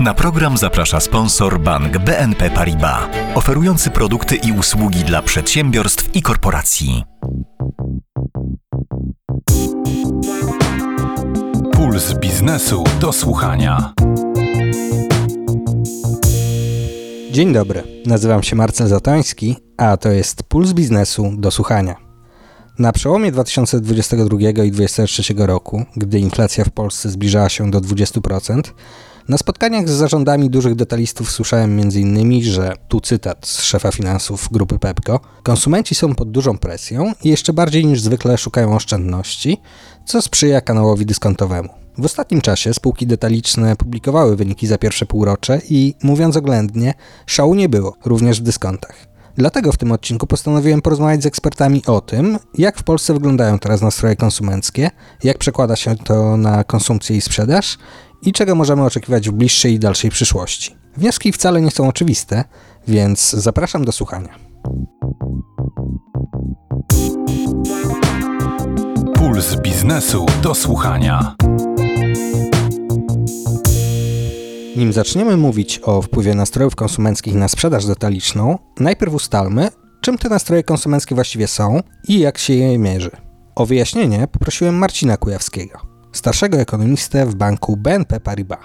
Na program zaprasza sponsor bank BNP Paribas, oferujący produkty i usługi dla przedsiębiorstw i korporacji. Puls biznesu do słuchania. Dzień dobry, nazywam się Marcel Zatoński, a to jest Puls Biznesu do słuchania. Na przełomie 2022 i 2023 roku, gdy inflacja w Polsce zbliżała się do 20%, na spotkaniach z zarządami dużych detalistów słyszałem m.in., że, tu cytat z szefa finansów grupy Pepco, konsumenci są pod dużą presją i jeszcze bardziej niż zwykle szukają oszczędności, co sprzyja kanałowi dyskontowemu. W ostatnim czasie spółki detaliczne publikowały wyniki za pierwsze półrocze i, mówiąc oględnie, szału nie było, również w dyskontach. Dlatego w tym odcinku postanowiłem porozmawiać z ekspertami o tym, jak w Polsce wyglądają teraz nastroje konsumenckie, jak przekłada się to na konsumpcję i sprzedaż i czego możemy oczekiwać w bliższej i dalszej przyszłości. Wnioski wcale nie są oczywiste, więc zapraszam do słuchania. Puls biznesu do słuchania. Nim zaczniemy mówić o wpływie nastrojów konsumenckich na sprzedaż detaliczną, najpierw ustalmy, czym te nastroje konsumenckie właściwie są i jak się je mierzy. O wyjaśnienie poprosiłem Marcina Kujawskiego, starszego ekonomistę w banku BNP Paribas.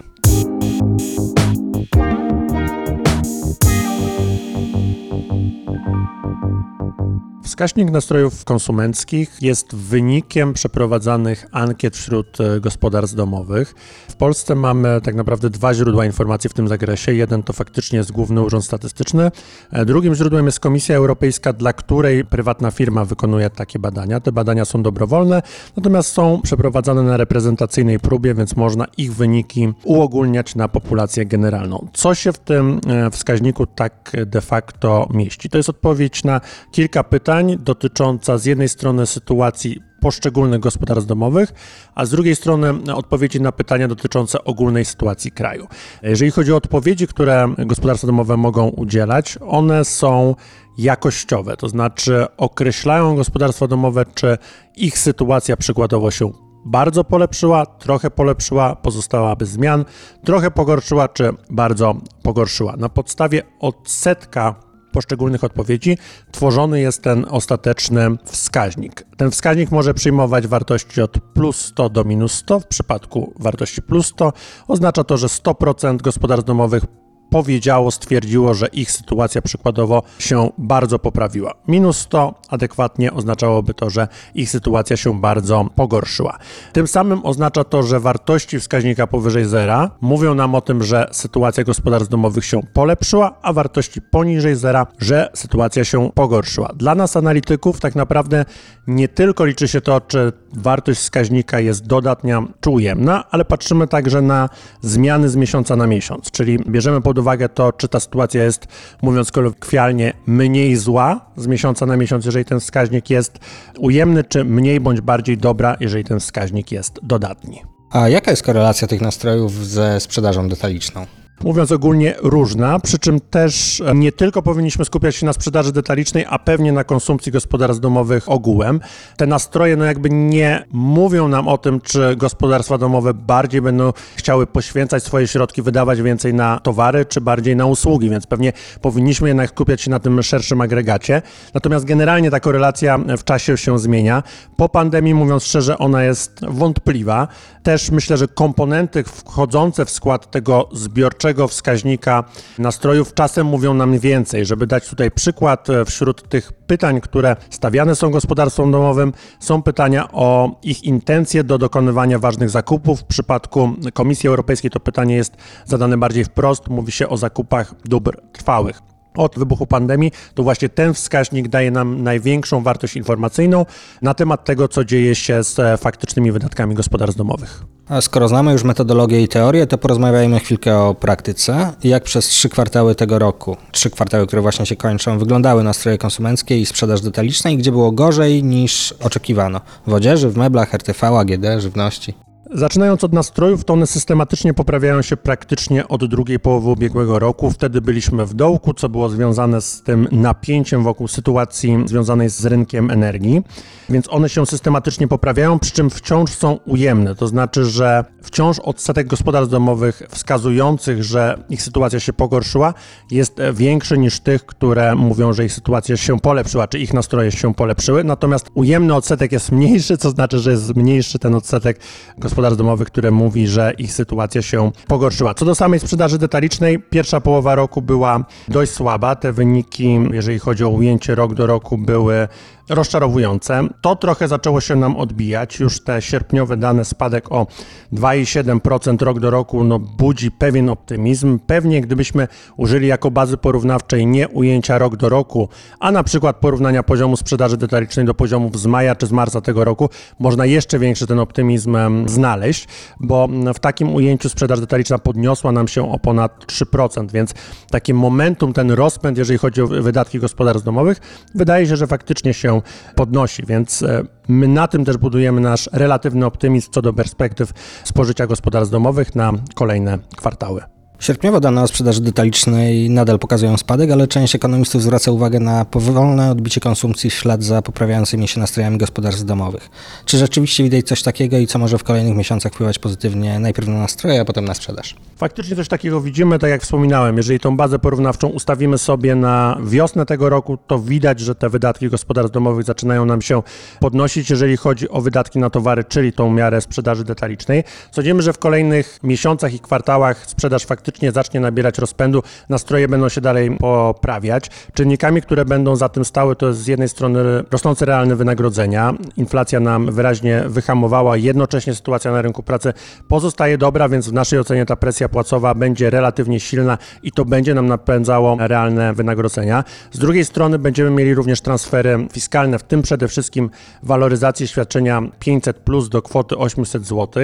Wskaźnik nastrojów konsumenckich jest wynikiem przeprowadzanych ankiet wśród e, gospodarstw domowych. W Polsce mamy tak naprawdę dwa źródła informacji w tym zakresie. Jeden to faktycznie jest Główny Urząd Statystyczny, e, drugim źródłem jest Komisja Europejska, dla której prywatna firma wykonuje takie badania. Te badania są dobrowolne, natomiast są przeprowadzane na reprezentacyjnej próbie, więc można ich wyniki uogólniać na populację generalną. Co się w tym e, wskaźniku tak de facto mieści? To jest odpowiedź na kilka pytań dotycząca z jednej strony sytuacji poszczególnych gospodarstw domowych, a z drugiej strony odpowiedzi na pytania dotyczące ogólnej sytuacji kraju. Jeżeli chodzi o odpowiedzi, które gospodarstwa domowe mogą udzielać, one są jakościowe, to znaczy określają gospodarstwa domowe, czy ich sytuacja przykładowo się bardzo polepszyła, trochę polepszyła, pozostała bez zmian, trochę pogorszyła, czy bardzo pogorszyła. Na podstawie odsetka poszczególnych odpowiedzi tworzony jest ten ostateczny wskaźnik. Ten wskaźnik może przyjmować wartości od plus 100 do minus 100. W przypadku wartości plus 100 oznacza to, że 100% gospodarstw domowych powiedziało, stwierdziło, że ich sytuacja przykładowo się bardzo poprawiła. Minus 100 adekwatnie oznaczałoby to, że ich sytuacja się bardzo pogorszyła. Tym samym oznacza to, że wartości wskaźnika powyżej zera mówią nam o tym, że sytuacja gospodarstw domowych się polepszyła, a wartości poniżej zera, że sytuacja się pogorszyła. Dla nas analityków tak naprawdę nie tylko liczy się to, czy wartość wskaźnika jest dodatnia czy ujemna, ale patrzymy także na zmiany z miesiąca na miesiąc, czyli bierzemy pod uwagę to, czy ta sytuacja jest, mówiąc kolokwialnie, mniej zła z miesiąca na miesiąc, jeżeli ten wskaźnik jest ujemny, czy mniej bądź bardziej dobra, jeżeli ten wskaźnik jest dodatni. A jaka jest korelacja tych nastrojów ze sprzedażą detaliczną? Mówiąc ogólnie różna, przy czym też e, nie tylko powinniśmy skupiać się na sprzedaży detalicznej, a pewnie na konsumpcji gospodarstw domowych ogółem. Te nastroje no jakby nie mówią nam o tym, czy gospodarstwa domowe bardziej będą chciały poświęcać swoje środki, wydawać więcej na towary, czy bardziej na usługi, więc pewnie powinniśmy jednak skupiać się na tym szerszym agregacie. Natomiast generalnie ta korelacja w czasie się zmienia. Po pandemii, mówiąc szczerze, ona jest wątpliwa. Też myślę, że komponenty wchodzące w skład tego zbiorczego wskaźnika nastrojów czasem mówią nam więcej. Żeby dać tutaj przykład, e, wśród tych pytań, które stawiane są gospodarstwom domowym, są pytania o ich intencje do dokonywania ważnych zakupów. W przypadku Komisji Europejskiej to pytanie jest zadane bardziej wprost. Mówi się o zakupach dóbr trwałych od wybuchu pandemii, to właśnie ten wskaźnik daje nam największą wartość informacyjną na temat tego, co dzieje się z e, faktycznymi wydatkami gospodarstw domowych. A skoro znamy już metodologię i teorię, to porozmawiajmy chwilkę o praktyce. Jak przez trzy kwartały tego roku, trzy kwartały, które właśnie się kończą, wyglądały nastroje konsumenckie i sprzedaż detaliczna i gdzie było gorzej niż oczekiwano? W odzieży, w meblach, RTV, AGD, żywności? Zaczynając od nastrojów, to one systematycznie poprawiają się praktycznie od drugiej połowy ubiegłego roku. Wtedy byliśmy w dołku, co było związane z tym napięciem wokół sytuacji związanej z rynkiem energii, więc one się systematycznie poprawiają, przy czym wciąż są ujemne. To znaczy, że wciąż odsetek gospodarstw domowych wskazujących, że ich sytuacja się pogorszyła, jest większy niż tych, które mówią, że ich sytuacja się polepszyła, czy ich nastroje się polepszyły. Natomiast ujemny odsetek jest mniejszy, co znaczy, że jest mniejszy ten odsetek gospodarstw domowych, które mówi, że ich sytuacja się pogorszyła. Co do samej sprzedaży detalicznej, pierwsza połowa roku była dość słaba. Te wyniki, jeżeli chodzi o ujęcie rok do roku, były rozczarowujące. To trochę zaczęło się nam odbijać. Już te sierpniowe dane, spadek o 2,7% rok do roku, no, budzi pewien optymizm. Pewnie gdybyśmy użyli jako bazy porównawczej nie ujęcia rok do roku, a na przykład porównania poziomu sprzedaży detalicznej do poziomów z maja czy z marca tego roku, można jeszcze większy ten optymizm znaleźć, bo w takim ujęciu sprzedaż detaliczna podniosła nam się o ponad 3%, więc takie momentum, ten rozpęd, jeżeli chodzi o wydatki gospodarstw domowych, wydaje się, że faktycznie się podnosi, więc e, my na tym też budujemy nasz relatywny optymizm co do perspektyw spożycia gospodarstw domowych na kolejne kwartały. Sierpniowe dane o sprzedaży detalicznej nadal pokazują spadek, ale część ekonomistów zwraca uwagę na powolne odbicie konsumpcji w ślad za poprawiającymi się nastrojami gospodarstw domowych. Czy rzeczywiście widać coś takiego i co może w kolejnych miesiącach wpływać pozytywnie najpierw na nastroje, a potem na sprzedaż? Faktycznie coś takiego widzimy, tak jak wspominałem. Jeżeli tą bazę porównawczą ustawimy sobie na wiosnę tego roku, to widać, że te wydatki gospodarstw domowych zaczynają nam się podnosić, jeżeli chodzi o wydatki na towary, czyli tą miarę sprzedaży detalicznej. Sądzimy, że w kolejnych miesiącach i kwartałach sprzedaż faktycznie faktycznie zacznie nabierać rozpędu, nastroje będą się dalej poprawiać. Czynnikami, które będą za tym stały, to jest z jednej strony rosnące realne wynagrodzenia. Inflacja nam wyraźnie wyhamowała, jednocześnie sytuacja na rynku pracy pozostaje dobra, więc w naszej ocenie ta presja płacowa będzie relatywnie silna i to będzie nam napędzało realne wynagrodzenia. Z drugiej strony będziemy mieli również transfery fiskalne, w tym przede wszystkim waloryzację świadczenia 500 plus do kwoty 800 zł.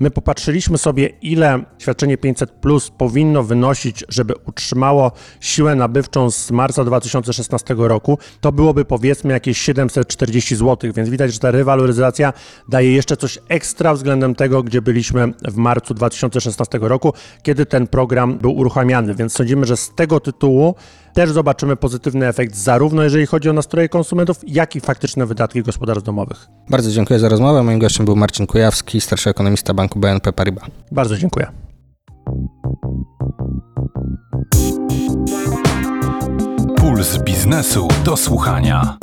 My popatrzyliśmy sobie, ile świadczenie 500 plus powinno wynosić, żeby utrzymało siłę nabywczą z marca 2016 roku, to byłoby powiedzmy jakieś 740 zł, więc widać, że ta rewaloryzacja daje jeszcze coś ekstra względem tego, gdzie byliśmy w marcu 2016 roku, kiedy ten program był uruchamiany, więc sądzimy, że z tego tytułu też zobaczymy pozytywny efekt, zarówno jeżeli chodzi o nastroje konsumentów, jak i faktyczne wydatki gospodarstw domowych. Bardzo dziękuję za rozmowę. Moim gościem był Marcin Kujawski, starszy ekonomista banku BNP Paribas. Bardzo dziękuję. Puls biznesu do słuchania.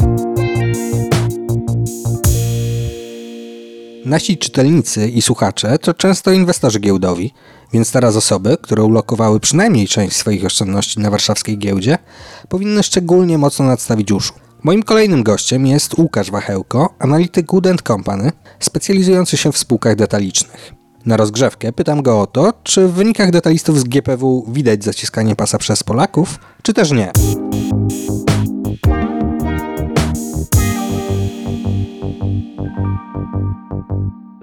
Nasi czytelnicy i słuchacze to często inwestorzy giełdowi, więc teraz osoby, które ulokowały przynajmniej część swoich oszczędności na warszawskiej giełdzie, powinny szczególnie mocno nadstawić uszu. Moim kolejnym gościem jest Łukasz Wachełko, analityk Wood Company, specjalizujący się w spółkach detalicznych. Na rozgrzewkę pytam go o to, czy w wynikach detalistów z GPW widać zaciskanie pasa przez Polaków, czy też nie.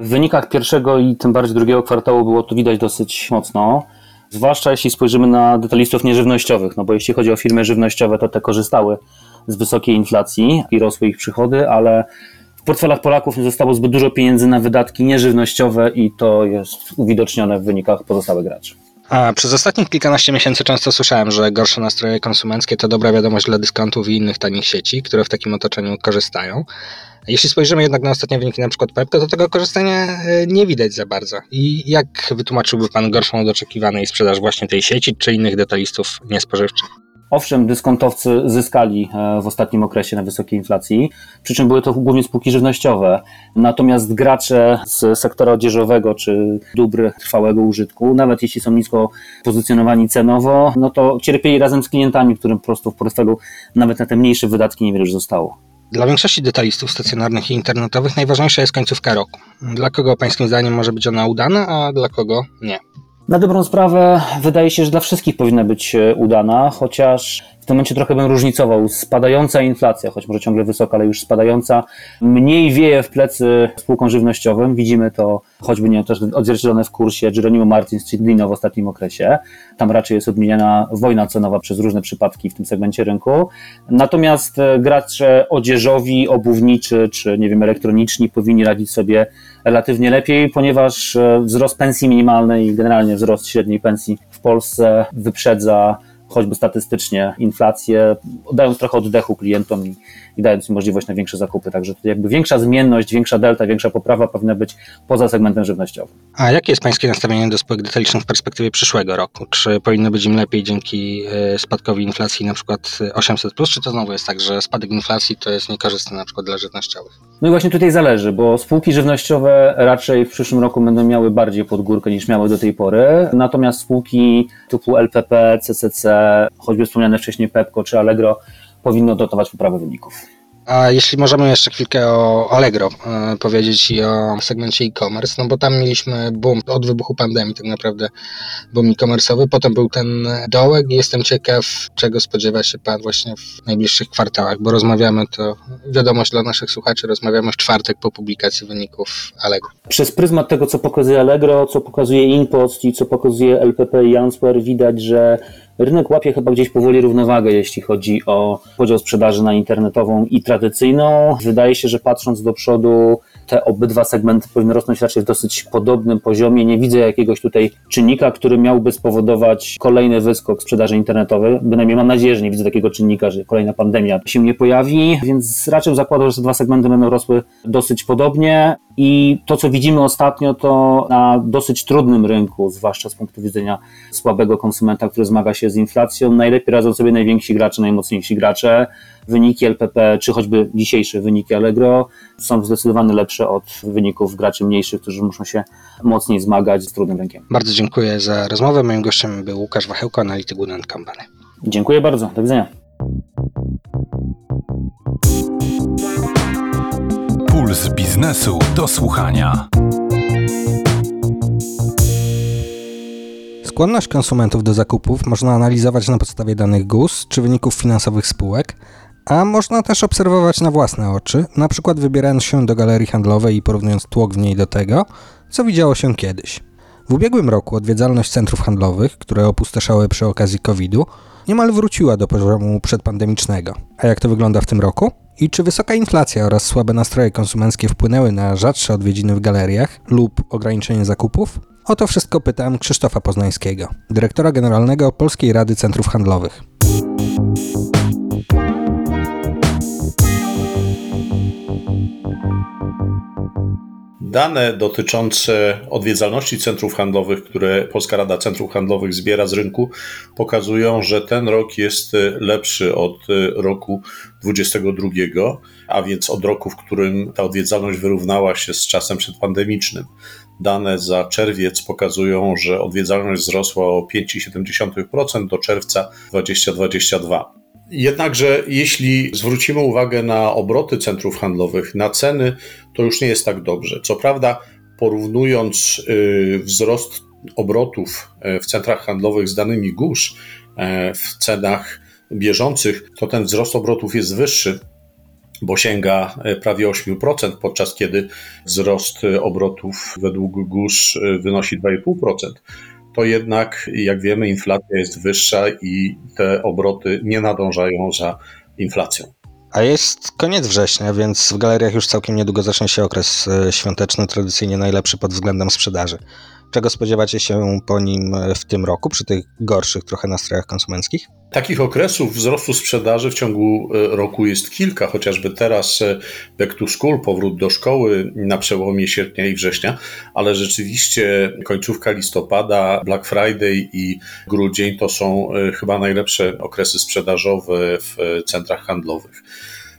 W wynikach pierwszego i tym bardziej drugiego kwartału było to widać dosyć mocno. Zwłaszcza jeśli spojrzymy na detalistów nieżywnościowych, no bo jeśli chodzi o firmy żywnościowe, to te korzystały z wysokiej inflacji i rosły ich przychody, ale w portfelach Polaków nie zostało zbyt dużo pieniędzy na wydatki nieżywnościowe i to jest uwidocznione w wynikach pozostałych graczy. A przez ostatnich kilkanaście miesięcy często słyszałem, że gorsze nastroje konsumenckie to dobra wiadomość dla dyskontów i innych tanich sieci, które w takim otoczeniu korzystają. Jeśli spojrzymy jednak na ostatnie wyniki na przykład Pepko, to tego korzystania e, nie widać za bardzo. I jak wytłumaczyłby Pan gorszą od oczekiwanej sprzedaż właśnie tej sieci czy innych detalistów niespożywczych? Owszem, dyskontowcy zyskali e, w ostatnim okresie na wysokiej inflacji, przy czym były to głównie spółki żywnościowe. Natomiast gracze z sektora odzieżowego czy dóbr trwałego użytku, nawet jeśli są nisko pozycjonowani cenowo, no to cierpieli razem z klientami, którym po prostu w portfelu nawet na te mniejsze wydatki niewiele już zostało. Dla większości detalistów stacjonarnych i internetowych najważniejsza jest końcówka roku. Dla kogo Pańskim zdaniem może być ona udana, a dla kogo nie? Na dobrą sprawę wydaje się, że dla wszystkich powinna być e, udana, chociaż w tym momencie trochę bym różnicował. Spadająca inflacja, choć może ciągle wysoka, ale już spadająca, mniej wieje w plecy spółkom żywnościowym. Widzimy to choćby nie też odzwierciedlone w kursie Jeronimo Martins czy Dino w ostatnim okresie. Tam raczej jest odmieniana wojna cenowa przez różne przypadki w tym segmencie rynku. Natomiast e, gracze odzieżowi, obuwniczy czy nie wiem, elektroniczni powinni radzić sobie relatywnie lepiej, ponieważ e, wzrost pensji minimalnej i generalnie wzrost średniej pensji w Polsce wyprzedza choćby statystycznie inflację, dając trochę oddechu klientom i, i dając im możliwość na większe zakupy. Także tutaj jakby większa zmienność, większa delta, większa poprawa powinna być poza segmentem żywnościowym. A jakie jest Pańskie nastawienie do spółek detalicznych w perspektywie przyszłego roku? Czy powinno być im lepiej dzięki e, spadkowi inflacji na przykład 800+, czy to znowu jest tak, że spadek inflacji to jest niekorzystny na przykład dla żywnościowych? No i właśnie tutaj zależy, bo spółki żywnościowe raczej w przyszłym roku będą miały bardziej pod górkę niż miały do tej pory, natomiast spółki typu LPP, CCC, choćby wspomniane wcześniej Pepco czy Allegro powinno dotować poprawę wyników. A jeśli możemy jeszcze chwilkę o Allegro e, powiedzieć i o segmencie e-commerce, no bo tam mieliśmy boom od wybuchu pandemii tak naprawdę boom e-commerce'owy, potem był ten dołek i jestem ciekaw, czego spodziewa się Pan właśnie w najbliższych kwartałach, bo rozmawiamy to, wiadomość dla naszych słuchaczy, rozmawiamy w czwartek po publikacji wyników Allegro. Przez pryzmat tego, co pokazuje Allegro, co pokazuje InPost i co pokazuje LPP i Answer, widać, że rynek łapie chyba gdzieś powoli równowagę, jeśli chodzi o podział sprzedaży na internetową i tradycyjną. Wydaje się, że patrząc do przodu, te obydwa segmenty powinny rosnąć raczej w dosyć podobnym poziomie. Nie widzę jakiegoś tutaj czynnika, który miałby spowodować kolejny wyskok sprzedaży internetowej. Bynajmniej mam nadzieję, że nie widzę takiego czynnika, że kolejna pandemia się nie pojawi, więc raczej zakładam, że te dwa segmenty będą rosły dosyć podobnie. I to, co widzimy ostatnio, to na dosyć trudnym rynku, zwłaszcza z punktu widzenia słabego konsumenta, który zmaga się z inflacją, najlepiej radzą sobie najwięksi gracze, najmocniejsi gracze. Wyniki LPP, czy choćby dzisiejsze wyniki Allegro są zdecydowanie lepsze od wyników graczy mniejszych, którzy muszą się mocniej zmagać z trudnym rynkiem. Bardzo dziękuję za rozmowę. Moim gościem był Łukasz Wachełko, analityk Wood Company. Dziękuję bardzo. Do widzenia. Puls biznesu do słuchania. Skłonność konsumentów do zakupów można analizować na podstawie danych GUS czy wyników finansowych spółek, a można też obserwować na własne oczy, na przykład wybierając się do galerii handlowej i porównując tłok w niej do tego, co widziało się kiedyś. W ubiegłym roku odwiedzalność centrów handlowych, które opustoszały przy okazji COVID-u, niemal wróciła do poziomu przedpandemicznego. A jak to wygląda w tym roku? I czy wysoka inflacja oraz słabe nastroje konsumenckie wpłynęły na rzadsze odwiedziny w galeriach lub ograniczenie zakupów? O to wszystko pytałem Krzysztofa Poznańskiego, dyrektora generalnego Polskiej Rady Centrów Handlowych. Dane dotyczące odwiedzalności centrów handlowych, które Polska Rada Centrów Handlowych zbiera z rynku, pokazują, że ten rok jest lepszy od roku 2022, a więc od roku, w którym ta odwiedzalność wyrównała się z czasem przedpandemicznym. Dane za czerwiec pokazują, że odwiedzalność wzrosła o 5,7% do czerwca 2022. Jednakże, jeśli zwrócimy uwagę na obroty centrów handlowych, na ceny, to już nie jest tak dobrze. Co prawda, porównując wzrost obrotów w centrach handlowych z danymi GUS w cenach bieżących, to ten wzrost obrotów jest wyższy, bo sięga prawie 8%, podczas kiedy wzrost obrotów według GUS wynosi 2,5% to jednak, jak wiemy, inflacja jest wyższa i te obroty nie nadążają za inflacją. A jest koniec września, więc w galeriach już całkiem niedługo zacznie się okres świąteczny, tradycyjnie najlepszy pod względem sprzedaży. Czego spodziewacie się po nim w tym roku, przy tych gorszych trochę nastrojach konsumenckich? Takich okresów wzrostu sprzedaży w ciągu roku jest kilka, chociażby teraz back to school, powrót do szkoły na przełomie sierpnia i września, ale rzeczywiście końcówka listopada, Black Friday i grudzień to są chyba najlepsze okresy sprzedażowe w centrach handlowych.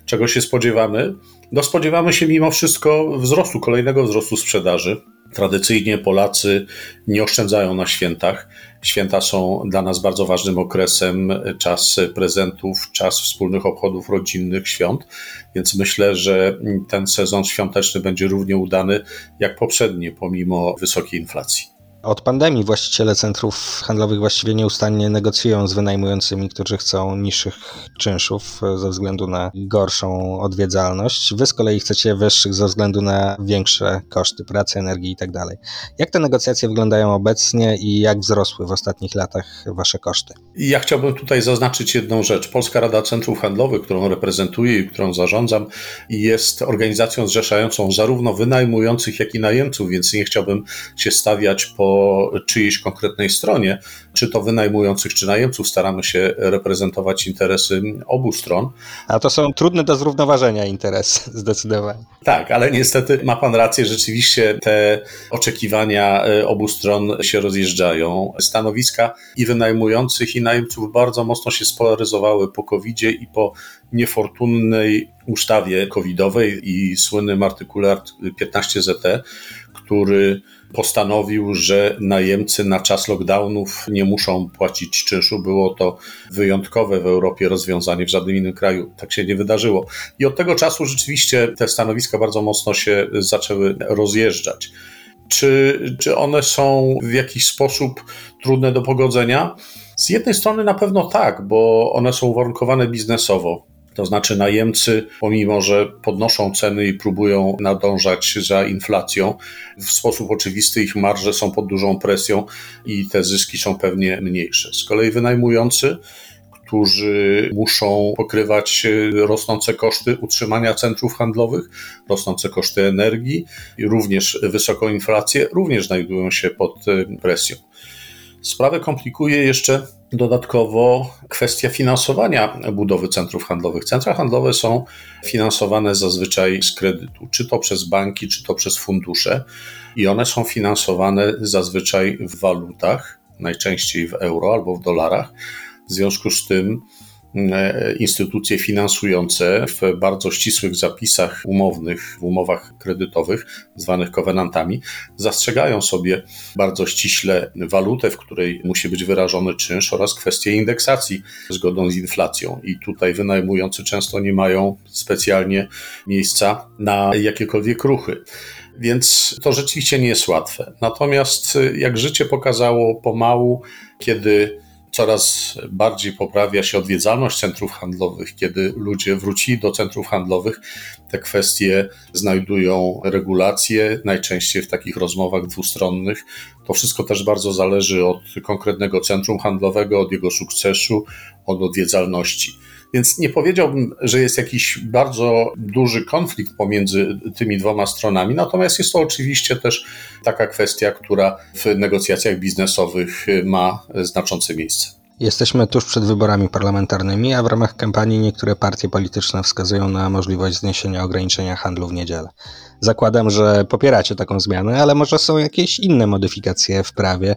Czego się spodziewamy? No spodziewamy się mimo wszystko wzrostu, kolejnego wzrostu sprzedaży. Tradycyjnie Polacy nie oszczędzają na świętach. Święta są dla nas bardzo ważnym okresem, czas prezentów, czas wspólnych obchodów rodzinnych, świąt, więc myślę, że ten sezon świąteczny będzie równie udany jak poprzedni, pomimo wysokiej inflacji. Od pandemii właściciele centrów handlowych właściwie nieustannie negocjują z wynajmującymi, którzy chcą niższych czynszów ze względu na gorszą odwiedzalność. Wy z kolei chcecie wyższych ze względu na większe koszty pracy, energii itd. Jak te negocjacje wyglądają obecnie i jak wzrosły w ostatnich latach wasze koszty? Ja chciałbym tutaj zaznaczyć jedną rzecz. Polska Rada Centrów Handlowych, którą reprezentuję i którą zarządzam, jest organizacją zrzeszającą zarówno wynajmujących, jak i najemców, więc nie chciałbym się stawiać po czyjejś konkretnej stronie, czy to wynajmujących, czy najemców. Staramy się reprezentować interesy obu stron. A to są trudne do zrównoważenia interesy, zdecydowanie. Tak, ale niestety ma Pan rację, rzeczywiście te oczekiwania e, obu stron się rozjeżdżają. Stanowiska i wynajmujących, i najemców bardzo mocno się spolaryzowały po covid i po niefortunnej ustawie covidowej i słynnym artykule 15 ZT, który postanowił, że najemcy na czas lockdownów nie muszą płacić czynszu. Było to wyjątkowe w Europie rozwiązanie, w żadnym innym kraju tak się nie wydarzyło. I od tego czasu rzeczywiście te stanowiska bardzo mocno się zaczęły rozjeżdżać. Czy, czy one są w jakiś sposób trudne do pogodzenia? Z jednej strony na pewno tak, bo one są uwarunkowane biznesowo. To znaczy najemcy, pomimo że podnoszą ceny i próbują nadążać za inflacją, w sposób oczywisty ich marże są pod dużą presją i te zyski są pewnie mniejsze. Z kolei wynajmujący, którzy muszą pokrywać rosnące koszty utrzymania centrów handlowych, rosnące koszty energii i również wysoką inflację, również znajdują się pod presją. Sprawę komplikuje jeszcze dodatkowo kwestia finansowania budowy centrów handlowych. Centra handlowe są finansowane zazwyczaj z kredytu, czy to przez banki, czy to przez fundusze, i one są finansowane zazwyczaj w walutach, najczęściej w euro albo w dolarach. W związku z tym instytucje finansujące w bardzo ścisłych zapisach umownych, w umowach kredytowych, zwanych kowenantami, zastrzegają sobie bardzo ściśle walutę, w której musi być wyrażony czynsz oraz kwestię indeksacji zgodną z inflacją. I tutaj wynajmujący często nie mają specjalnie miejsca na jakiekolwiek ruchy. Więc to rzeczywiście nie jest łatwe. Natomiast jak życie pokazało pomału, kiedy coraz bardziej poprawia się odwiedzalność centrów handlowych. Kiedy ludzie wrócili do centrów handlowych, te kwestie znajdują regulacje, najczęściej w takich rozmowach dwustronnych. To wszystko też bardzo zależy od konkretnego centrum handlowego, od jego sukcesu, od odwiedzalności. Więc nie powiedziałbym, że jest jakiś bardzo duży konflikt pomiędzy tymi dwoma stronami, natomiast jest to oczywiście też taka kwestia, która w negocjacjach biznesowych ma znaczące miejsce. Jesteśmy tuż przed wyborami parlamentarnymi, a w ramach kampanii niektóre partie polityczne wskazują na możliwość zniesienia ograniczenia handlu w niedzielę. Zakładam, że popieracie taką zmianę, ale może są jakieś inne modyfikacje w prawie,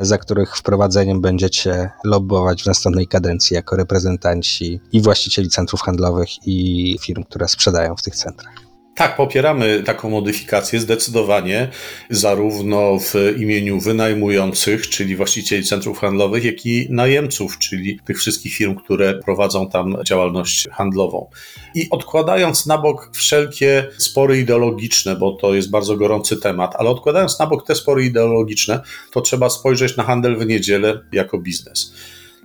za których wprowadzeniem będziecie lobbować w następnej kadencji jako reprezentanci i właścicieli centrów handlowych i firm, które sprzedają w tych centrach. Tak, popieramy taką modyfikację zdecydowanie, zarówno w imieniu wynajmujących, czyli właścicieli centrów handlowych, jak i najemców, czyli tych wszystkich firm, które prowadzą tam działalność handlową. I odkładając na bok wszelkie spory ideologiczne, bo to jest bardzo gorący temat, ale odkładając na bok te spory ideologiczne, to trzeba spojrzeć na handel w niedzielę jako biznes.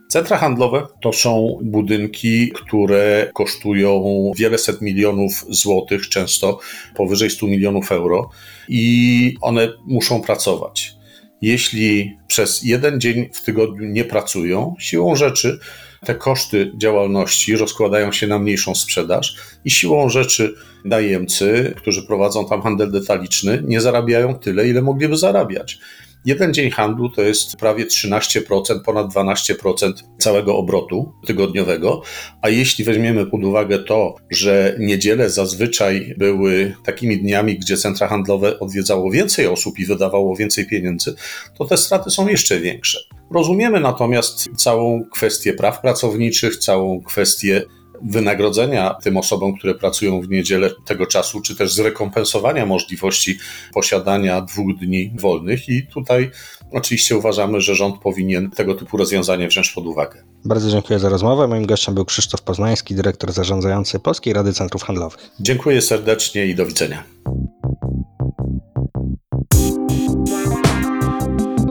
Centra handlowe to są budynki, które kosztują wiele set milionów złotych, często powyżej 100 milionów euro, i one muszą pracować. Jeśli przez jeden dzień w tygodniu nie pracują, siłą rzeczy te koszty działalności rozkładają się na mniejszą sprzedaż i siłą rzeczy najemcy, którzy prowadzą tam handel detaliczny, nie zarabiają tyle, ile mogliby zarabiać. Jeden dzień handlu to jest prawie 13%, ponad 12% całego obrotu tygodniowego, a jeśli weźmiemy pod uwagę to, że niedziele zazwyczaj były takimi dniami, gdzie centra handlowe odwiedzało więcej osób i wydawało więcej pieniędzy, to te straty są jeszcze większe. Rozumiemy natomiast całą kwestię praw pracowniczych, całą kwestię wynagrodzenia tym osobom, które pracują w niedzielę tego czasu, czy też zrekompensowania możliwości posiadania dwóch dni wolnych. I tutaj oczywiście uważamy, że rząd powinien tego typu rozwiązanie wziąć pod uwagę. Bardzo dziękuję za rozmowę. Moim gościem był Krzysztof Poznański, dyrektor zarządzający Polskiej Rady Centrów Handlowych. Dziękuję serdecznie i do widzenia.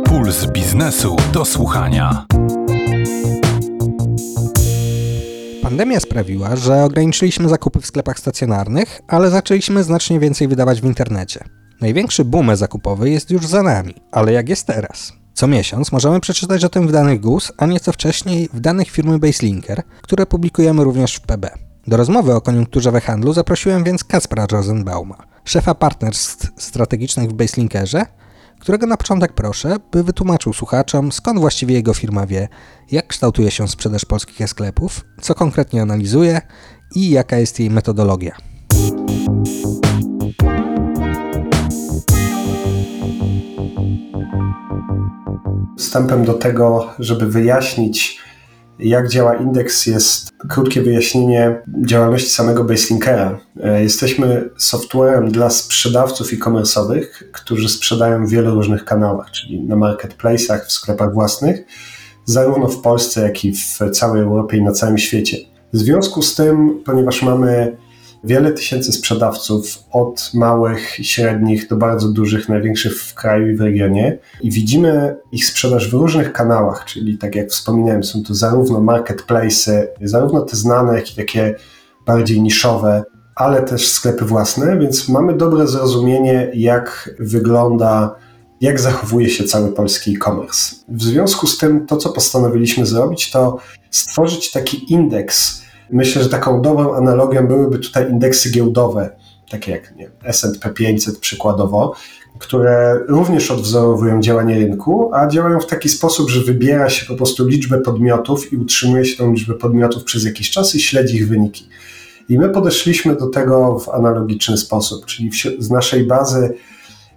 Puls biznesu do słuchania. Pandemia sprawiła, że ograniczyliśmy zakupy w sklepach stacjonarnych, ale zaczęliśmy znacznie więcej wydawać w internecie. Największy boom zakupowy jest już za nami, ale jak jest teraz? Co miesiąc możemy przeczytać o tym w danych GUS, a nieco wcześniej w danych firmy Baselinker, które publikujemy również w PB. Do rozmowy o koniunkturze we handlu zaprosiłem więc Kacpra Rosenbauma, szefa partnerstw strategicznych w Baselinkerze, którego na początek proszę, by wytłumaczył słuchaczom, skąd właściwie jego firma wie, jak kształtuje się sprzedaż polskich sklepów, co konkretnie analizuje i jaka jest jej metodologia. Wstępem do tego, żeby wyjaśnić, jak działa indeks, jest krótkie wyjaśnienie działalności samego Baselinkera. E, Jesteśmy softwarem dla sprzedawców e-commerce'owych, którzy sprzedają w wielu różnych kanałach, czyli na marketplace'ach, w sklepach własnych, zarówno w Polsce, jak i w całej Europie i na całym świecie. W związku z tym, ponieważ mamy wiele tysięcy sprzedawców, od małych i średnich do bardzo dużych, największych w kraju i w regionie, i widzimy ich sprzedaż w różnych kanałach, czyli tak jak wspominałem, są to zarówno marketplace, zarówno te znane, jak i takie bardziej niszowe, ale też sklepy własne, więc mamy dobre zrozumienie, jak wygląda, jak zachowuje się cały polski e-commerce. W związku z tym, to co postanowiliśmy zrobić, to stworzyć taki indeks, Myślę, że taką dobrą analogią byłyby tutaj indeksy giełdowe, takie jak nie, S&P 500 przykładowo, które również odwzorowują działanie rynku, a działają w taki sposób, że wybiera się po prostu liczbę podmiotów i utrzymuje się tą liczbę podmiotów przez jakiś czas i śledzi ich wyniki. I my podeszliśmy do tego w analogiczny sposób, czyli z naszej bazy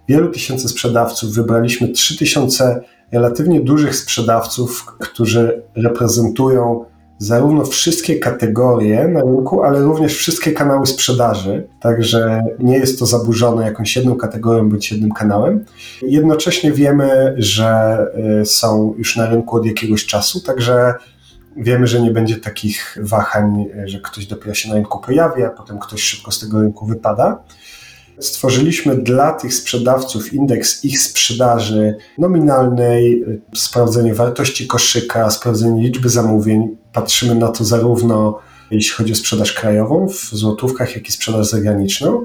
wielu tysięcy sprzedawców wybraliśmy 3000 relatywnie dużych sprzedawców, którzy reprezentują zarówno wszystkie kategorie na rynku, ale również wszystkie kanały sprzedaży, także nie jest to zaburzone jakąś jedną kategorią bądź jednym kanałem. Jednocześnie wiemy, że y, są już na rynku od jakiegoś czasu, także wiemy, że nie będzie takich wahań, że ktoś dopiero się na rynku pojawi, a potem ktoś szybko z tego rynku wypada. Stworzyliśmy dla tych sprzedawców indeks ich sprzedaży nominalnej, sprawdzenie wartości koszyka, sprawdzenie liczby zamówień. Patrzymy na to zarówno jeśli chodzi o sprzedaż krajową w złotówkach, jak i sprzedaż zagraniczną.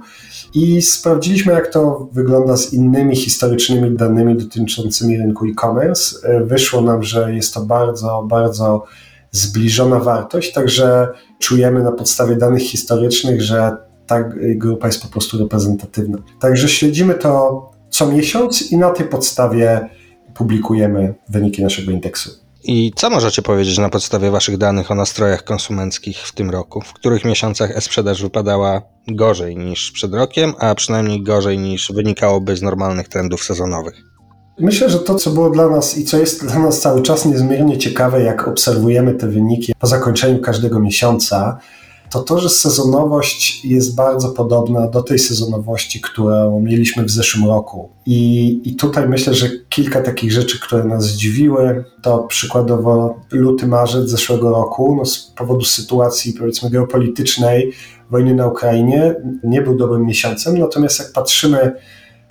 I sprawdziliśmy, jak to wygląda z innymi historycznymi danymi dotyczącymi rynku e-commerce. Wyszło nam, że jest to bardzo, bardzo zbliżona wartość, także czujemy na podstawie danych historycznych, że ta grupa jest po prostu reprezentatywna. Także śledzimy to co miesiąc i na tej podstawie publikujemy wyniki naszego indeksu. I co możecie powiedzieć na podstawie Waszych danych o nastrojach konsumenckich w tym roku? W których miesiącach e-sprzedaż wypadała gorzej niż przed rokiem, a przynajmniej gorzej niż wynikałoby z normalnych trendów sezonowych? Myślę, że to, co było dla nas i co jest dla nas cały czas niezmiernie ciekawe, jak obserwujemy te wyniki po zakończeniu każdego miesiąca, to to, że sezonowość jest bardzo podobna do tej sezonowości, którą mieliśmy w zeszłym roku. I, I tutaj myślę, że kilka takich rzeczy, które nas zdziwiły, to przykładowo luty, marzec zeszłego roku, no z powodu sytuacji powiedzmy geopolitycznej, wojny na Ukrainie, nie był dobrym miesiącem, natomiast jak patrzymy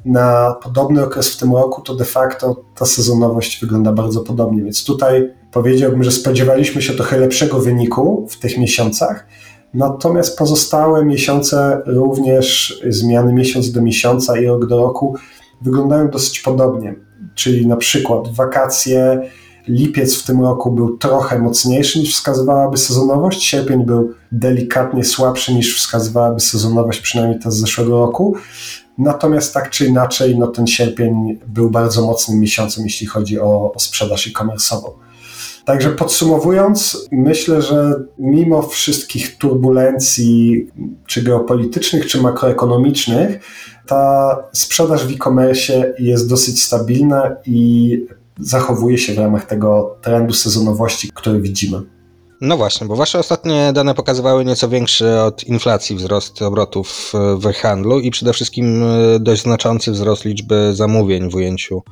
na podobny okres w tym roku, to de facto ta sezonowość wygląda bardzo podobnie. Więc tutaj powiedziałbym, że spodziewaliśmy się trochę lepszego wyniku w tych miesiącach, Natomiast pozostałe miesiące, również zmiany miesiąc do miesiąca i rok do roku, wyglądają dosyć podobnie. Czyli na przykład wakacje, lipiec w tym roku był trochę mocniejszy niż wskazywałaby sezonowość, sierpień był delikatnie słabszy niż wskazywałaby sezonowość, przynajmniej ta z zeszłego roku. Natomiast tak czy inaczej, no ten sierpień był bardzo mocnym miesiącem, jeśli chodzi o, o sprzedaż e-commerce'ową. Także podsumowując, myślę, że mimo wszystkich turbulencji, czy geopolitycznych, czy makroekonomicznych, ta sprzedaż w e-commerce jest dosyć stabilna i zachowuje się w ramach tego trendu sezonowości, który widzimy. No właśnie, bo wasze ostatnie dane pokazywały nieco większy od inflacji wzrost obrotów w handlu i przede wszystkim dość znaczący wzrost liczby zamówień w ujęciu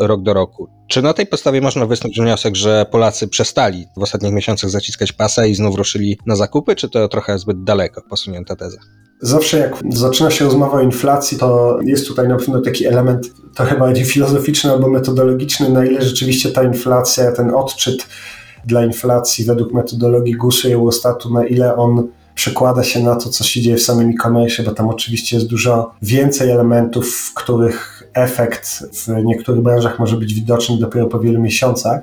rok do roku. Czy na tej podstawie można wysnuć wniosek, że Polacy przestali w ostatnich miesiącach zaciskać pasa i znów ruszyli na zakupy, czy to trochę zbyt daleko posunięta teza? Zawsze jak zaczyna się rozmowa o inflacji, to jest tutaj na pewno taki element trochę bardziej filozoficzny albo metodologiczny, na ile rzeczywiście ta inflacja, ten odczyt dla inflacji według metodologii GUS-u i Eurostatu, na ile on przekłada się na to, co się dzieje w samym e-commerce, bo tam oczywiście jest dużo więcej elementów, w których efekt w niektórych branżach może być widoczny dopiero po wielu miesiącach.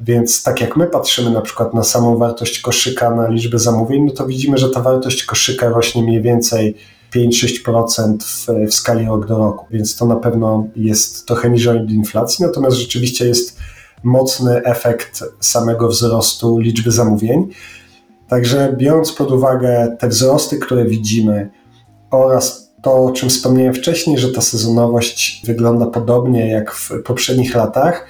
Więc tak jak my patrzymy na przykład na samą wartość koszyka, na liczbę zamówień, no to widzimy, że ta wartość koszyka rośnie mniej więcej 5-6% w, w skali rok do roku, więc to na pewno jest trochę niżej od inflacji, natomiast rzeczywiście jest mocny efekt samego wzrostu liczby zamówień. Także biorąc pod uwagę te wzrosty, które widzimy oraz to, o czym wspomniałem wcześniej, że ta sezonowość wygląda podobnie jak w poprzednich latach,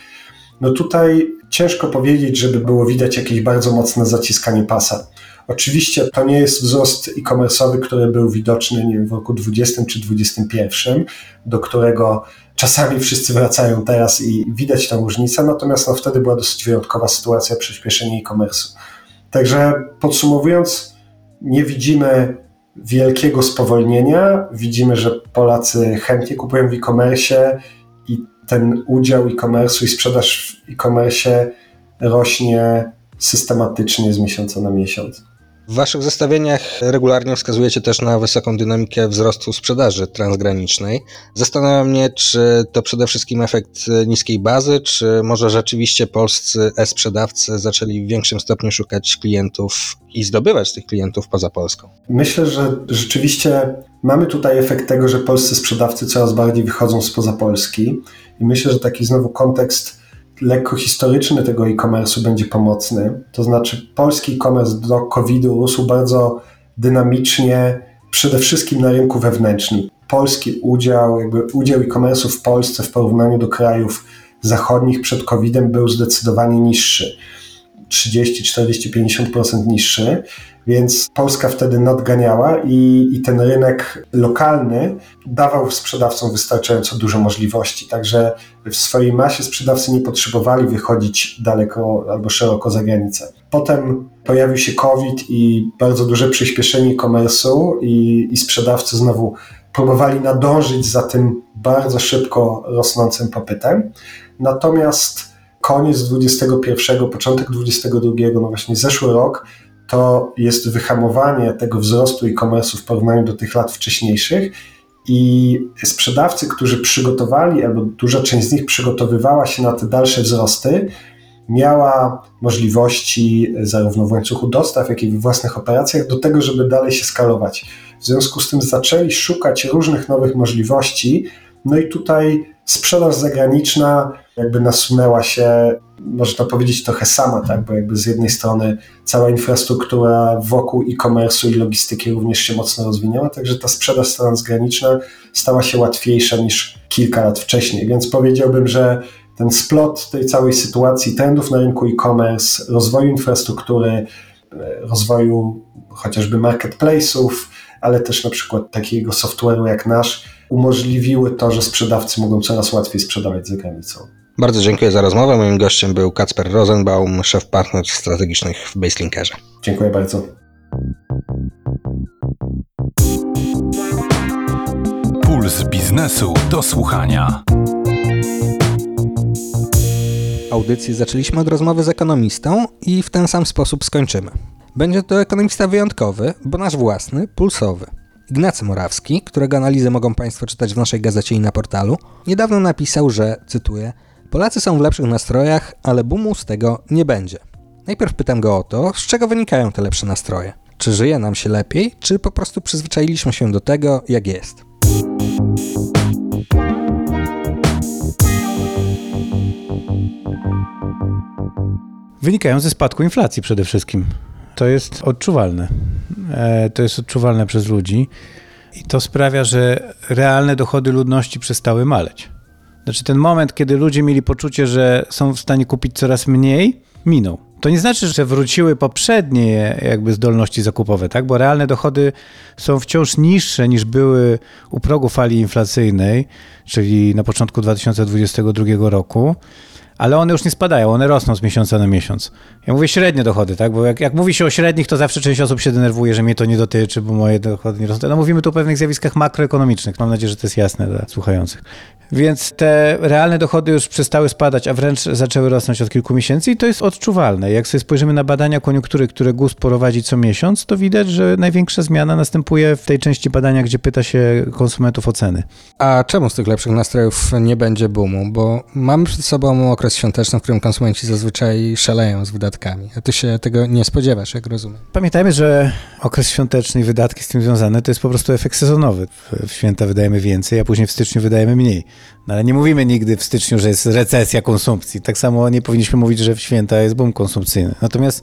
no tutaj ciężko powiedzieć, żeby było widać jakieś bardzo mocne zaciskanie pasa. Oczywiście to nie jest wzrost e-commerce'owy, który był widoczny nie wiem, w roku 20 czy 21, do którego czasami wszyscy wracają teraz i widać tę różnicę, natomiast no, wtedy była dosyć wyjątkowa sytuacja przyspieszenia e-commerce'u. Także podsumowując, nie widzimy wielkiego spowolnienia. Widzimy, że Polacy chętnie kupują w e-commerce i ten udział e-commerce'u i sprzedaż w e-commerce rośnie systematycznie z miesiąca na miesiąc. W Waszych zestawieniach regularnie wskazujecie też na wysoką dynamikę wzrostu sprzedaży transgranicznej. Zastanawiam mnie, czy to przede wszystkim efekt niskiej bazy, czy może rzeczywiście polscy e-sprzedawcy zaczęli w większym stopniu szukać klientów i zdobywać tych klientów poza Polską? Myślę, że rzeczywiście mamy tutaj efekt tego, że polscy sprzedawcy coraz bardziej wychodzą spoza Polski i myślę, że taki znowu kontekst lekko historyczny tego e-commerce'u będzie pomocny. To znaczy, polski e-commerce do COVID-u rósł bardzo dynamicznie, przede wszystkim na rynku wewnętrznym. Polski udział, jakby udział e-commerce'u w Polsce w porównaniu do krajów zachodnich przed COVID-em był zdecydowanie niższy. 30, 40, 50% niższy, więc Polska wtedy nadganiała i, i ten rynek lokalny dawał sprzedawcom wystarczająco dużo możliwości. Także w swojej masie sprzedawcy nie potrzebowali wychodzić daleko albo szeroko za granicę. Potem pojawił się COVID i bardzo duże przyspieszenie e-commerce'u i, i sprzedawcy znowu próbowali nadążyć za tym bardzo szybko rosnącym popytem. Natomiast koniec 21, początek 22, no właśnie zeszły rok, to jest wyhamowanie tego wzrostu e-commerce w porównaniu do tych lat wcześniejszych i sprzedawcy, którzy przygotowali, albo duża część z nich przygotowywała się na te dalsze wzrosty, miała możliwości zarówno w łańcuchu dostaw, jak i w własnych operacjach do tego, żeby dalej się skalować. W związku z tym zaczęli szukać różnych nowych możliwości, no i tutaj sprzedaż zagraniczna jakby nasunęła się, można powiedzieć, trochę sama, tak? bo jakby z jednej strony cała infrastruktura wokół e-commerce'u i logistyki również się mocno rozwinęła, także ta sprzedaż transgraniczna stała się łatwiejsza niż kilka lat wcześniej, więc powiedziałbym, że ten splot tej całej sytuacji, trendów na rynku e-commerce, rozwoju infrastruktury, rozwoju chociażby marketplace'ów, ale też na przykład takiego software'u jak nasz, umożliwiły to, że sprzedawcy mogą coraz łatwiej sprzedawać za granicą. Bardzo dziękuję za rozmowę. Moim gościem był Kacper Rosenbaum, szef partnerstw strategicznych w Baselinkerze. Dziękuję bardzo. Puls biznesu do słuchania. Audycję zaczęliśmy od rozmowy z ekonomistą i w ten sam sposób skończymy. Będzie to ekonomista wyjątkowy, bo nasz własny, pulsowy. Ignacy Morawski, którego analizę mogą Państwo czytać w naszej gazecie i na portalu, niedawno napisał, że, cytuję, Polacy są w lepszych nastrojach, ale boomu z tego nie będzie. Najpierw pytam go o to, z czego wynikają te lepsze nastroje. Czy żyje nam się lepiej, czy po prostu przyzwyczailiśmy się do tego, jak jest? Wynikają ze spadku inflacji przede wszystkim. To jest odczuwalne. E, to jest odczuwalne przez ludzi i to sprawia, że realne dochody ludności przestały maleć. Znaczy ten moment, kiedy ludzie mieli poczucie, że są w stanie kupić coraz mniej, minął. To nie znaczy, że wróciły poprzednie jakby zdolności zakupowe, tak? Bo realne dochody są wciąż niższe niż były u progu fali inflacyjnej, czyli na początku 2022 roku ale one już nie spadają, one rosną z miesiąca na miesiąc. Ja mówię średnie dochody, tak? Bo jak, jak mówi się o średnich, to zawsze część osób się denerwuje, że mnie to nie dotyczy, bo moje dochody nie rosną. No mówimy tu o pewnych zjawiskach makroekonomicznych. Mam nadzieję, że to jest jasne dla słuchających. Więc te realne dochody już przestały spadać, a wręcz zaczęły rosnąć od kilku miesięcy i to jest odczuwalne. Jak sobie spojrzymy na badania koniunktury, które GUS prowadzi co miesiąc, to widać, że największa zmiana następuje w tej części badania, gdzie pyta się konsumentów o ceny. A czemu z tych lepszych nastrojów nie będzie boomu? Bo mamy przed sobą okres świąteczny, w którym konsumenci zazwyczaj szaleją z wydatkami. A ty się tego nie spodziewasz, jak rozumiem. Pamiętajmy, że okres świąteczny i wydatki z tym związane to jest po prostu efekt sezonowy. W święta wydajemy więcej, a później w styczniu wydajemy mniej. No ale nie mówimy nigdy w styczniu, że jest recesja konsumpcji. Tak samo nie powinniśmy mówić, że w święta jest boom konsumpcyjny. Natomiast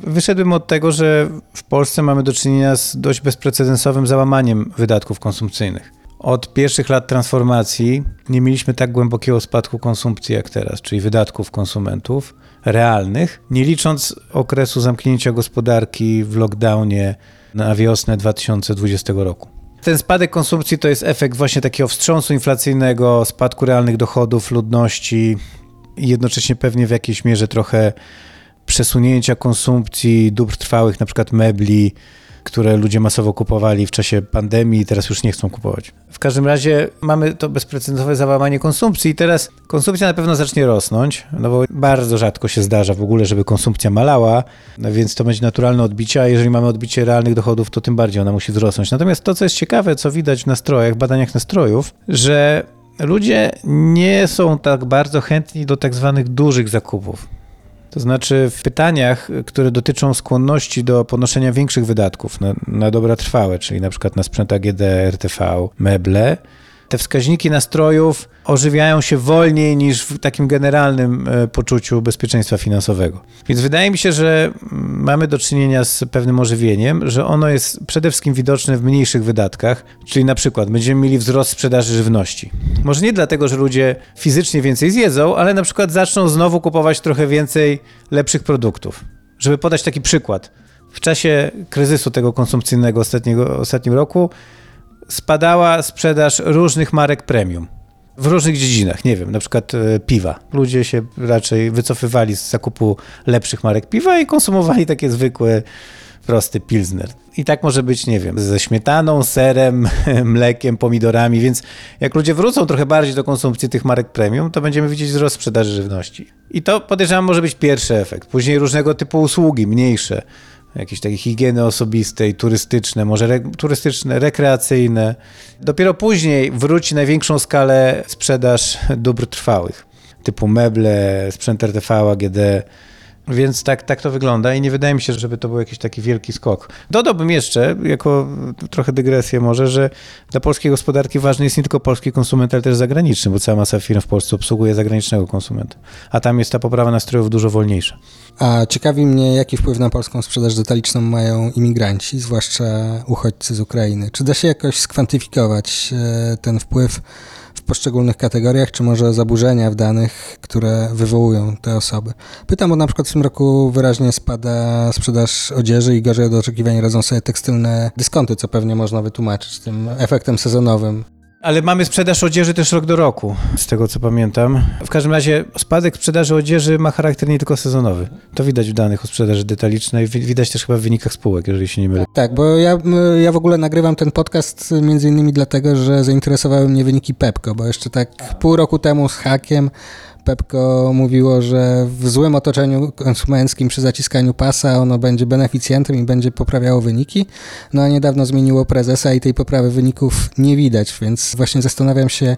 wyszedłem od tego, że w Polsce mamy do czynienia z dość bezprecedensowym załamaniem wydatków konsumpcyjnych. Od pierwszych lat transformacji nie mieliśmy tak głębokiego spadku konsumpcji jak teraz, czyli wydatków konsumentów realnych, nie licząc okresu zamknięcia gospodarki w lockdownie na wiosnę 2020 roku. Ten spadek konsumpcji to jest efekt właśnie takiego wstrząsu inflacyjnego, spadku realnych dochodów ludności i jednocześnie pewnie w jakiejś mierze trochę przesunięcia konsumpcji dóbr trwałych, na przykład mebli, które ludzie masowo kupowali w czasie pandemii i teraz już nie chcą kupować. W każdym razie mamy to bezprecedensowe załamanie konsumpcji i teraz konsumpcja na pewno zacznie rosnąć, no bo bardzo rzadko się zdarza w ogóle, żeby konsumpcja malała, no więc to będzie naturalne odbicie, a jeżeli mamy odbicie realnych dochodów, to tym bardziej ona musi wzrosnąć. Natomiast to, co jest ciekawe, co widać w nastrojach, badaniach nastrojów, że ludzie nie są tak bardzo chętni do tak zwanych dużych zakupów. To znaczy w pytaniach, które dotyczą skłonności do ponoszenia większych wydatków na, na dobra trwałe, czyli na przykład na sprzęt AGD, RTV, meble, te wskaźniki nastrojów ożywiają się wolniej niż w takim generalnym e, poczuciu bezpieczeństwa finansowego. Więc wydaje mi się, że mamy do czynienia z pewnym ożywieniem, że ono jest przede wszystkim widoczne w mniejszych wydatkach, czyli na przykład będziemy mieli wzrost sprzedaży żywności. Może nie dlatego, że ludzie fizycznie więcej zjedzą, ale na przykład zaczną znowu kupować trochę więcej lepszych produktów. Żeby podać taki przykład. W czasie kryzysu tego konsumpcyjnego ostatniego, ostatnim roku spadała sprzedaż różnych marek premium. W różnych dziedzinach, nie wiem, na przykład e, piwa. Ludzie się raczej wycofywali z zakupu lepszych marek piwa i konsumowali takie zwykłe, prosty pilsner. I tak może być, nie wiem, ze śmietaną, serem, mlekiem, pomidorami, więc jak ludzie wrócą trochę bardziej do konsumpcji tych marek premium, to będziemy widzieć wzrost sprzedaży żywności. I to podejrzewam może być pierwszy efekt. Później różnego typu usługi, mniejsze jakieś takie higieny osobistej, turystyczne, może re, turystyczne, rekreacyjne. Dopiero później wróci największą skalę sprzedaż dóbr trwałych, typu meble, sprzęt RTV, AGD, więc tak, tak to wygląda i nie wydaje mi się, żeby to był jakiś taki wielki skok. Dodałbym jeszcze, jako trochę dygresję może, że dla polskiej gospodarki ważny jest nie tylko polski konsument, ale też zagraniczny, bo cała masa firm w Polsce obsługuje zagranicznego konsumenta. A tam jest ta poprawa nastrojów dużo wolniejsza. A ciekawi mnie, jaki wpływ na polską sprzedaż detaliczną mają imigranci, zwłaszcza uchodźcy z Ukrainy. Czy da się jakoś skwantyfikować e, ten wpływ w poszczególnych kategoriach, czy może zaburzenia w danych, które wywołują te osoby. Pytam, bo na przykład w tym roku wyraźnie spada sprzedaż odzieży i gorzej od oczekiwań radzą sobie tekstylne dyskonty, co pewnie można wytłumaczyć tym efektem sezonowym. Ale mamy sprzedaż odzieży też rok do roku, z tego co pamiętam. W każdym razie spadek sprzedaży odzieży ma charakter nie tylko sezonowy. To widać w danych o sprzedaży detalicznej, widać też chyba w wynikach spółek, jeżeli się nie mylę. Tak, bo ja, ja w ogóle nagrywam ten podcast między innymi dlatego, że zainteresowały mnie wyniki Pepko, bo jeszcze tak pół roku temu z hakiem Pepko mówiło, że w złym otoczeniu konsumenckim przy zaciskaniu pasa ono będzie beneficjentem i będzie poprawiało wyniki. No a niedawno zmieniło prezesa i tej poprawy wyników nie widać, więc właśnie zastanawiam się,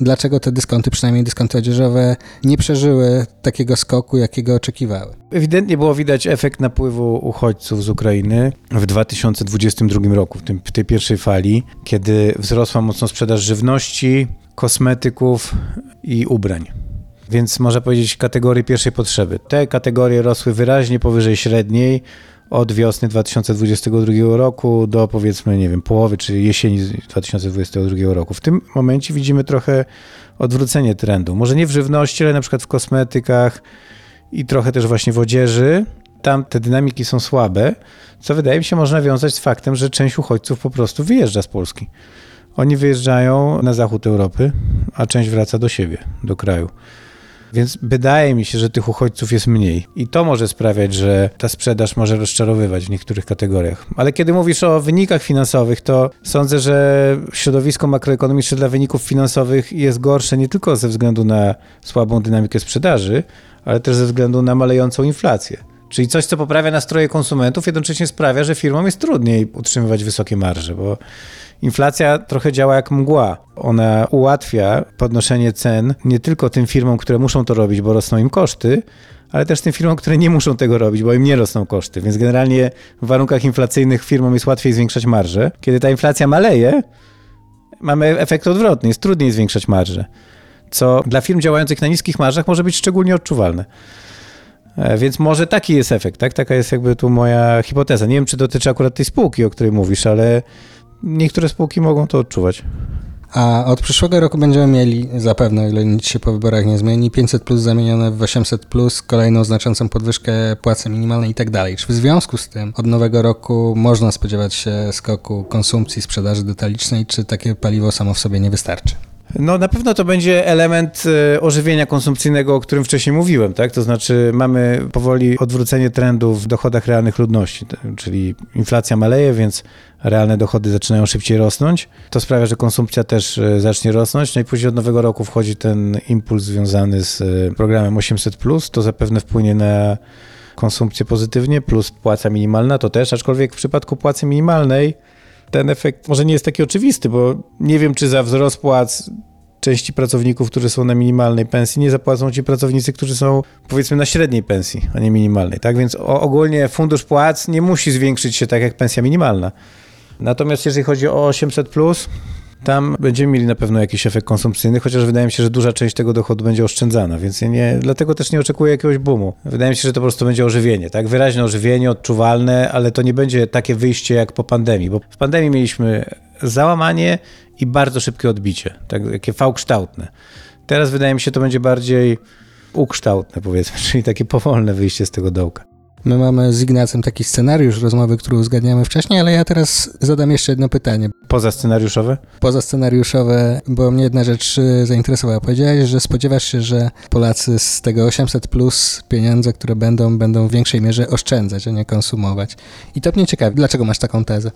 dlaczego te dyskonty, przynajmniej dyskonty odzieżowe, nie przeżyły takiego skoku, jakiego oczekiwały. Ewidentnie było widać efekt napływu uchodźców z Ukrainy w 2022 roku, w, tym, w tej pierwszej fali, kiedy wzrosła mocno sprzedaż żywności, kosmetyków i ubrań więc można powiedzieć kategorii pierwszej potrzeby. Te kategorie rosły wyraźnie powyżej średniej od wiosny 2022 roku do powiedzmy, nie wiem, połowy czy jesieni 2022 roku. W tym momencie widzimy trochę odwrócenie trendu. Może nie w żywności, ale na przykład w kosmetykach i trochę też właśnie w odzieży. Tam te dynamiki są słabe, co wydaje mi się można wiązać z faktem, że część uchodźców po prostu wyjeżdża z Polski. Oni wyjeżdżają na zachód Europy, a część wraca do siebie, do kraju. Więc wydaje mi się, że tych uchodźców jest mniej. I to może sprawiać, że ta sprzedaż może rozczarowywać w niektórych kategoriach. Ale kiedy mówisz o wynikach finansowych, to sądzę, że środowisko makroekonomiczne dla wyników finansowych jest gorsze nie tylko ze względu na słabą dynamikę sprzedaży, ale też ze względu na malejącą inflację. Czyli coś, co poprawia nastroje konsumentów, jednocześnie sprawia, że firmom jest trudniej utrzymywać wysokie marże, bo inflacja trochę działa jak mgła. Ona ułatwia podnoszenie cen nie tylko tym firmom, które muszą to robić, bo rosną im koszty, ale też tym firmom, które nie muszą tego robić, bo im nie rosną koszty. Więc generalnie w warunkach inflacyjnych firmom jest łatwiej zwiększać marże. Kiedy ta inflacja maleje, mamy efekt odwrotny, jest trudniej zwiększać marże, co dla firm działających na niskich marżach może być szczególnie odczuwalne. E, Więc może taki jest efekt, tak? Taka jest jakby tu moja hipoteza. Nie wiem, czy dotyczy akurat tej spółki, o której mówisz, ale niektóre spółki mogą to odczuwać. A od przyszłego roku będziemy mieli, zapewne, o ile nic się po wyborach nie zmieni, 500 plus zamienione w 800 plus, kolejną znaczącą podwyżkę płacy minimalnej i tak dalej. Czy w związku z tym od nowego roku można spodziewać się skoku konsumpcji, sprzedaży detalicznej, czy takie paliwo samo w sobie nie wystarczy? No na pewno to będzie element e, ożywienia konsumpcyjnego, o którym wcześniej mówiłem, tak? To znaczy mamy powoli odwrócenie trendu w dochodach realnych ludności, czyli inflacja maleje, więc realne dochody zaczynają szybciej rosnąć. To sprawia, że konsumpcja też e, zacznie rosnąć. No i później od nowego roku wchodzi ten impuls związany z e, programem 800+, to zapewne wpłynie na konsumpcję pozytywnie, plus płaca minimalna to też, aczkolwiek w przypadku płacy minimalnej ten efekt może nie jest taki oczywisty, bo nie wiem, czy za wzrost płac części pracowników, którzy są na minimalnej pensji, nie zapłacą ci pracownicy, którzy są powiedzmy na średniej pensji, a nie minimalnej. Tak więc ogólnie fundusz płac nie musi zwiększyć się tak jak pensja minimalna. Natomiast jeżeli chodzi o 800, tam będziemy mieli na pewno jakiś efekt konsumpcyjny, chociaż wydaje mi się, że duża część tego dochodu będzie oszczędzana, więc nie, dlatego też nie oczekuję jakiegoś boomu. Wydaje mi się, że to po prostu będzie ożywienie, tak? Wyraźne ożywienie, odczuwalne, ale to nie będzie takie wyjście jak po pandemii, bo w pandemii mieliśmy załamanie i bardzo szybkie odbicie, tak, takie V-kształtne. Teraz wydaje mi się, to będzie bardziej ukształtne, powiedzmy, czyli takie powolne wyjście z tego dołka. My mamy z Ignacem taki scenariusz rozmowy, który uzgadniamy wcześniej, ale ja teraz zadam jeszcze jedno pytanie. Poza scenariuszowe? Poza scenariuszowe, bo mnie jedna rzecz y, zainteresowała. Powiedziałeś, że spodziewasz się, że Polacy z tego 800 plus pieniądze, które będą, będą w większej mierze oszczędzać, a nie konsumować. I to mnie ciekawi. Dlaczego masz taką tezę?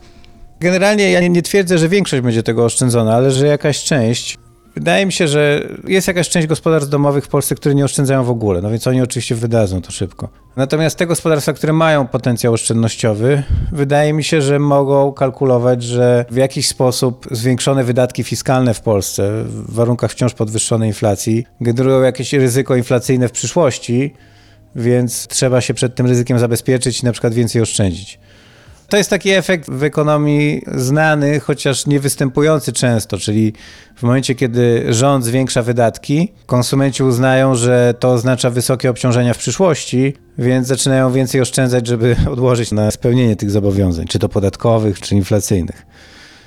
Generalnie ja nie, nie twierdzę, że większość będzie tego oszczędzona, ale że jakaś część. Wydaje mi się, że jest jakaś część gospodarstw domowych w Polsce, które nie oszczędzają w ogóle, no więc oni oczywiście wydadzą to szybko. Natomiast te gospodarstwa, które mają potencjał oszczędnościowy, wydaje mi się, że mogą kalkulować, że w jakiś sposób zwiększone wydatki fiskalne w Polsce w warunkach wciąż podwyższonej inflacji generują jakieś ryzyko inflacyjne w przyszłości, więc trzeba się przed tym ryzykiem zabezpieczyć i na przykład więcej oszczędzić. To jest taki efekt w ekonomii znany, chociaż nie występujący często, czyli w momencie, kiedy rząd zwiększa wydatki, konsumenci uznają, że to oznacza wysokie obciążenia w przyszłości, więc zaczynają więcej oszczędzać, żeby odłożyć na spełnienie tych zobowiązań, czy to podatkowych, czy inflacyjnych.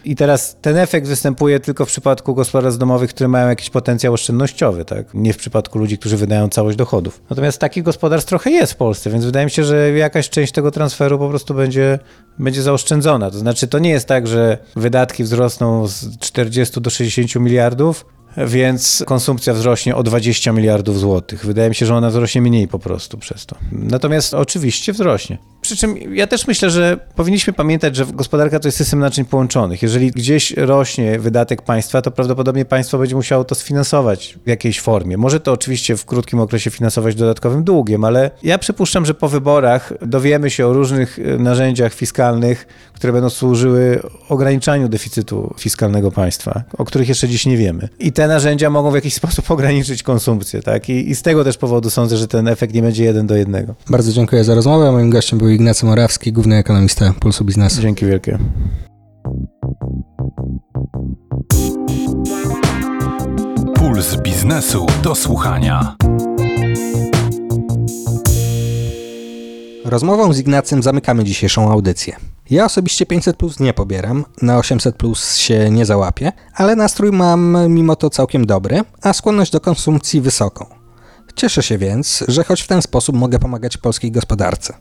I teraz ten efekt występuje tylko w przypadku gospodarstw domowych, które mają jakiś potencjał oszczędnościowy, tak? nie w przypadku ludzi, którzy wydają całość dochodów. Natomiast takich gospodarstw trochę jest w Polsce, więc wydaje mi się, że jakaś część tego transferu po prostu będzie, będzie zaoszczędzona. To znaczy, to nie jest tak, że wydatki wzrosną z 40 do 60 miliardów, więc konsumpcja wzrośnie o 20 miliardów złotych. Wydaje mi się, że ona wzrośnie mniej po prostu przez to. Natomiast oczywiście wzrośnie. Przy czym ja też myślę, że powinniśmy pamiętać, że gospodarka to jest system naczyń połączonych. Jeżeli gdzieś rośnie wydatek państwa, to prawdopodobnie państwo będzie musiało to sfinansować w jakiejś formie. Może to oczywiście w krótkim okresie finansować dodatkowym długiem, ale ja przypuszczam, że po wyborach dowiemy się o różnych e, narzędziach fiskalnych, które będą służyły ograniczaniu deficytu fiskalnego państwa, o których jeszcze dziś nie wiemy. I te narzędzia mogą w jakiś sposób ograniczyć konsumpcję, tak? I, i z tego też powodu sądzę, że ten efekt nie będzie jeden do jednego. Bardzo dziękuję za rozmowę. Moim gościem był Ignacy Morawski, główny ekonomista Pulsu Biznesu. Dzięki wielkie. Puls biznesu do słuchania. Rozmową z Ignacym zamykamy dzisiejszą audycję. Ja osobiście 500 plus nie pobieram, na 800 plus się nie załapię, ale nastrój mam mimo to całkiem dobry, a skłonność do konsumpcji wysoką. Cieszę się więc, że choć w ten sposób mogę pomagać polskiej gospodarce.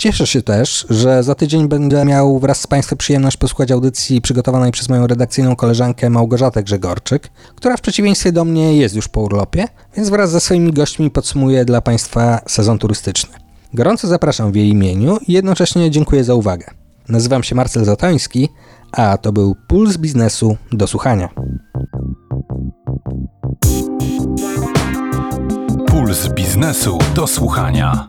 Cieszę się też, że za tydzień będę miał wraz z Państwem przyjemność posłuchać audycji przygotowanej przez moją redakcyjną koleżankę Małgorzatę Grzegorczyk, która w przeciwieństwie do mnie jest już po urlopie, więc wraz ze swoimi gośćmi podsumuję dla Państwa sezon turystyczny. Gorąco zapraszam w jej imieniu i jednocześnie dziękuję za uwagę. Nazywam się Marcel Zatoński, a to był Puls Biznesu do słuchania. Puls biznesu do słuchania.